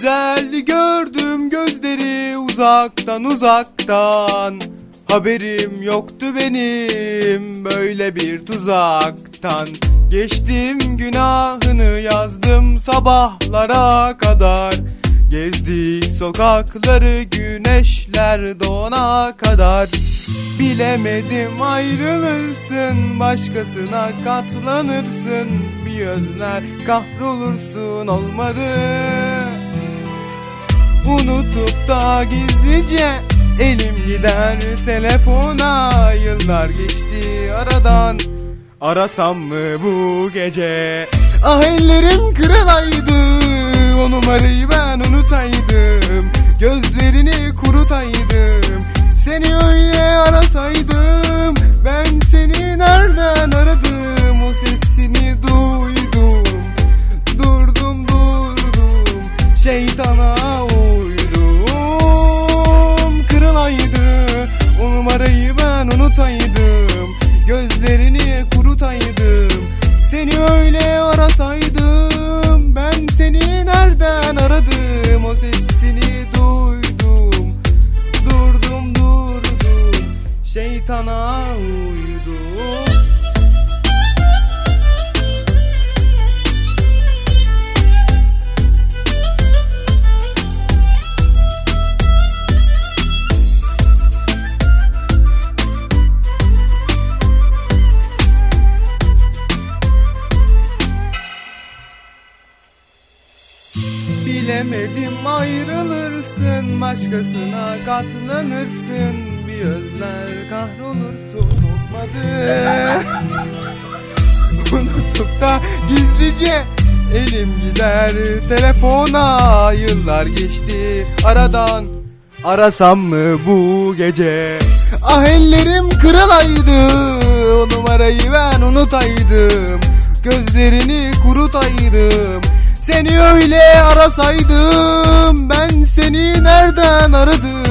Güzeldi gördüm gözleri uzaktan uzaktan. Haberim yoktu benim böyle bir tuzaktan. Geçtim günahını yazdım sabahlara kadar. Gezdik sokakları güneşler doğana kadar. Bilemedim ayrılırsın başkasına katlanırsın. Bir özler kahrolursun olmadı Unutup da gizlice elim gider telefona. Yıllar geçti aradan. Arasam mı bu gece? Ah ellerim kırılaydı. O numarayı ben unutaydım. Gözlerini kurutaydım. Seni öyle arasaydım. Ben seni nereden aradım? O sesini duydum. Durdum durdum. Şeytana Şeytana uydum Bilemedim ayrılırsın Başkasına katlanırsın Bir özler kahrolursun Olmadı Unutup da gizlice Elim gider. Telefona Yıllar geçti. Aradan Arasam mı bu gece? Ah ellerim kırılaydı. O numarayı ben unutaydım. Gözlerini kurutaydım. Seni öyle arasaydım Ben seni nereden aradım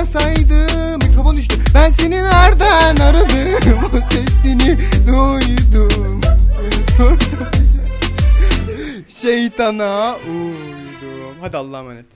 öyle arasaydım Mikrofon düştü. Ben seni nereden aradım? O sesini duydum. Şeytana uydum. Hadi Allah'a emanet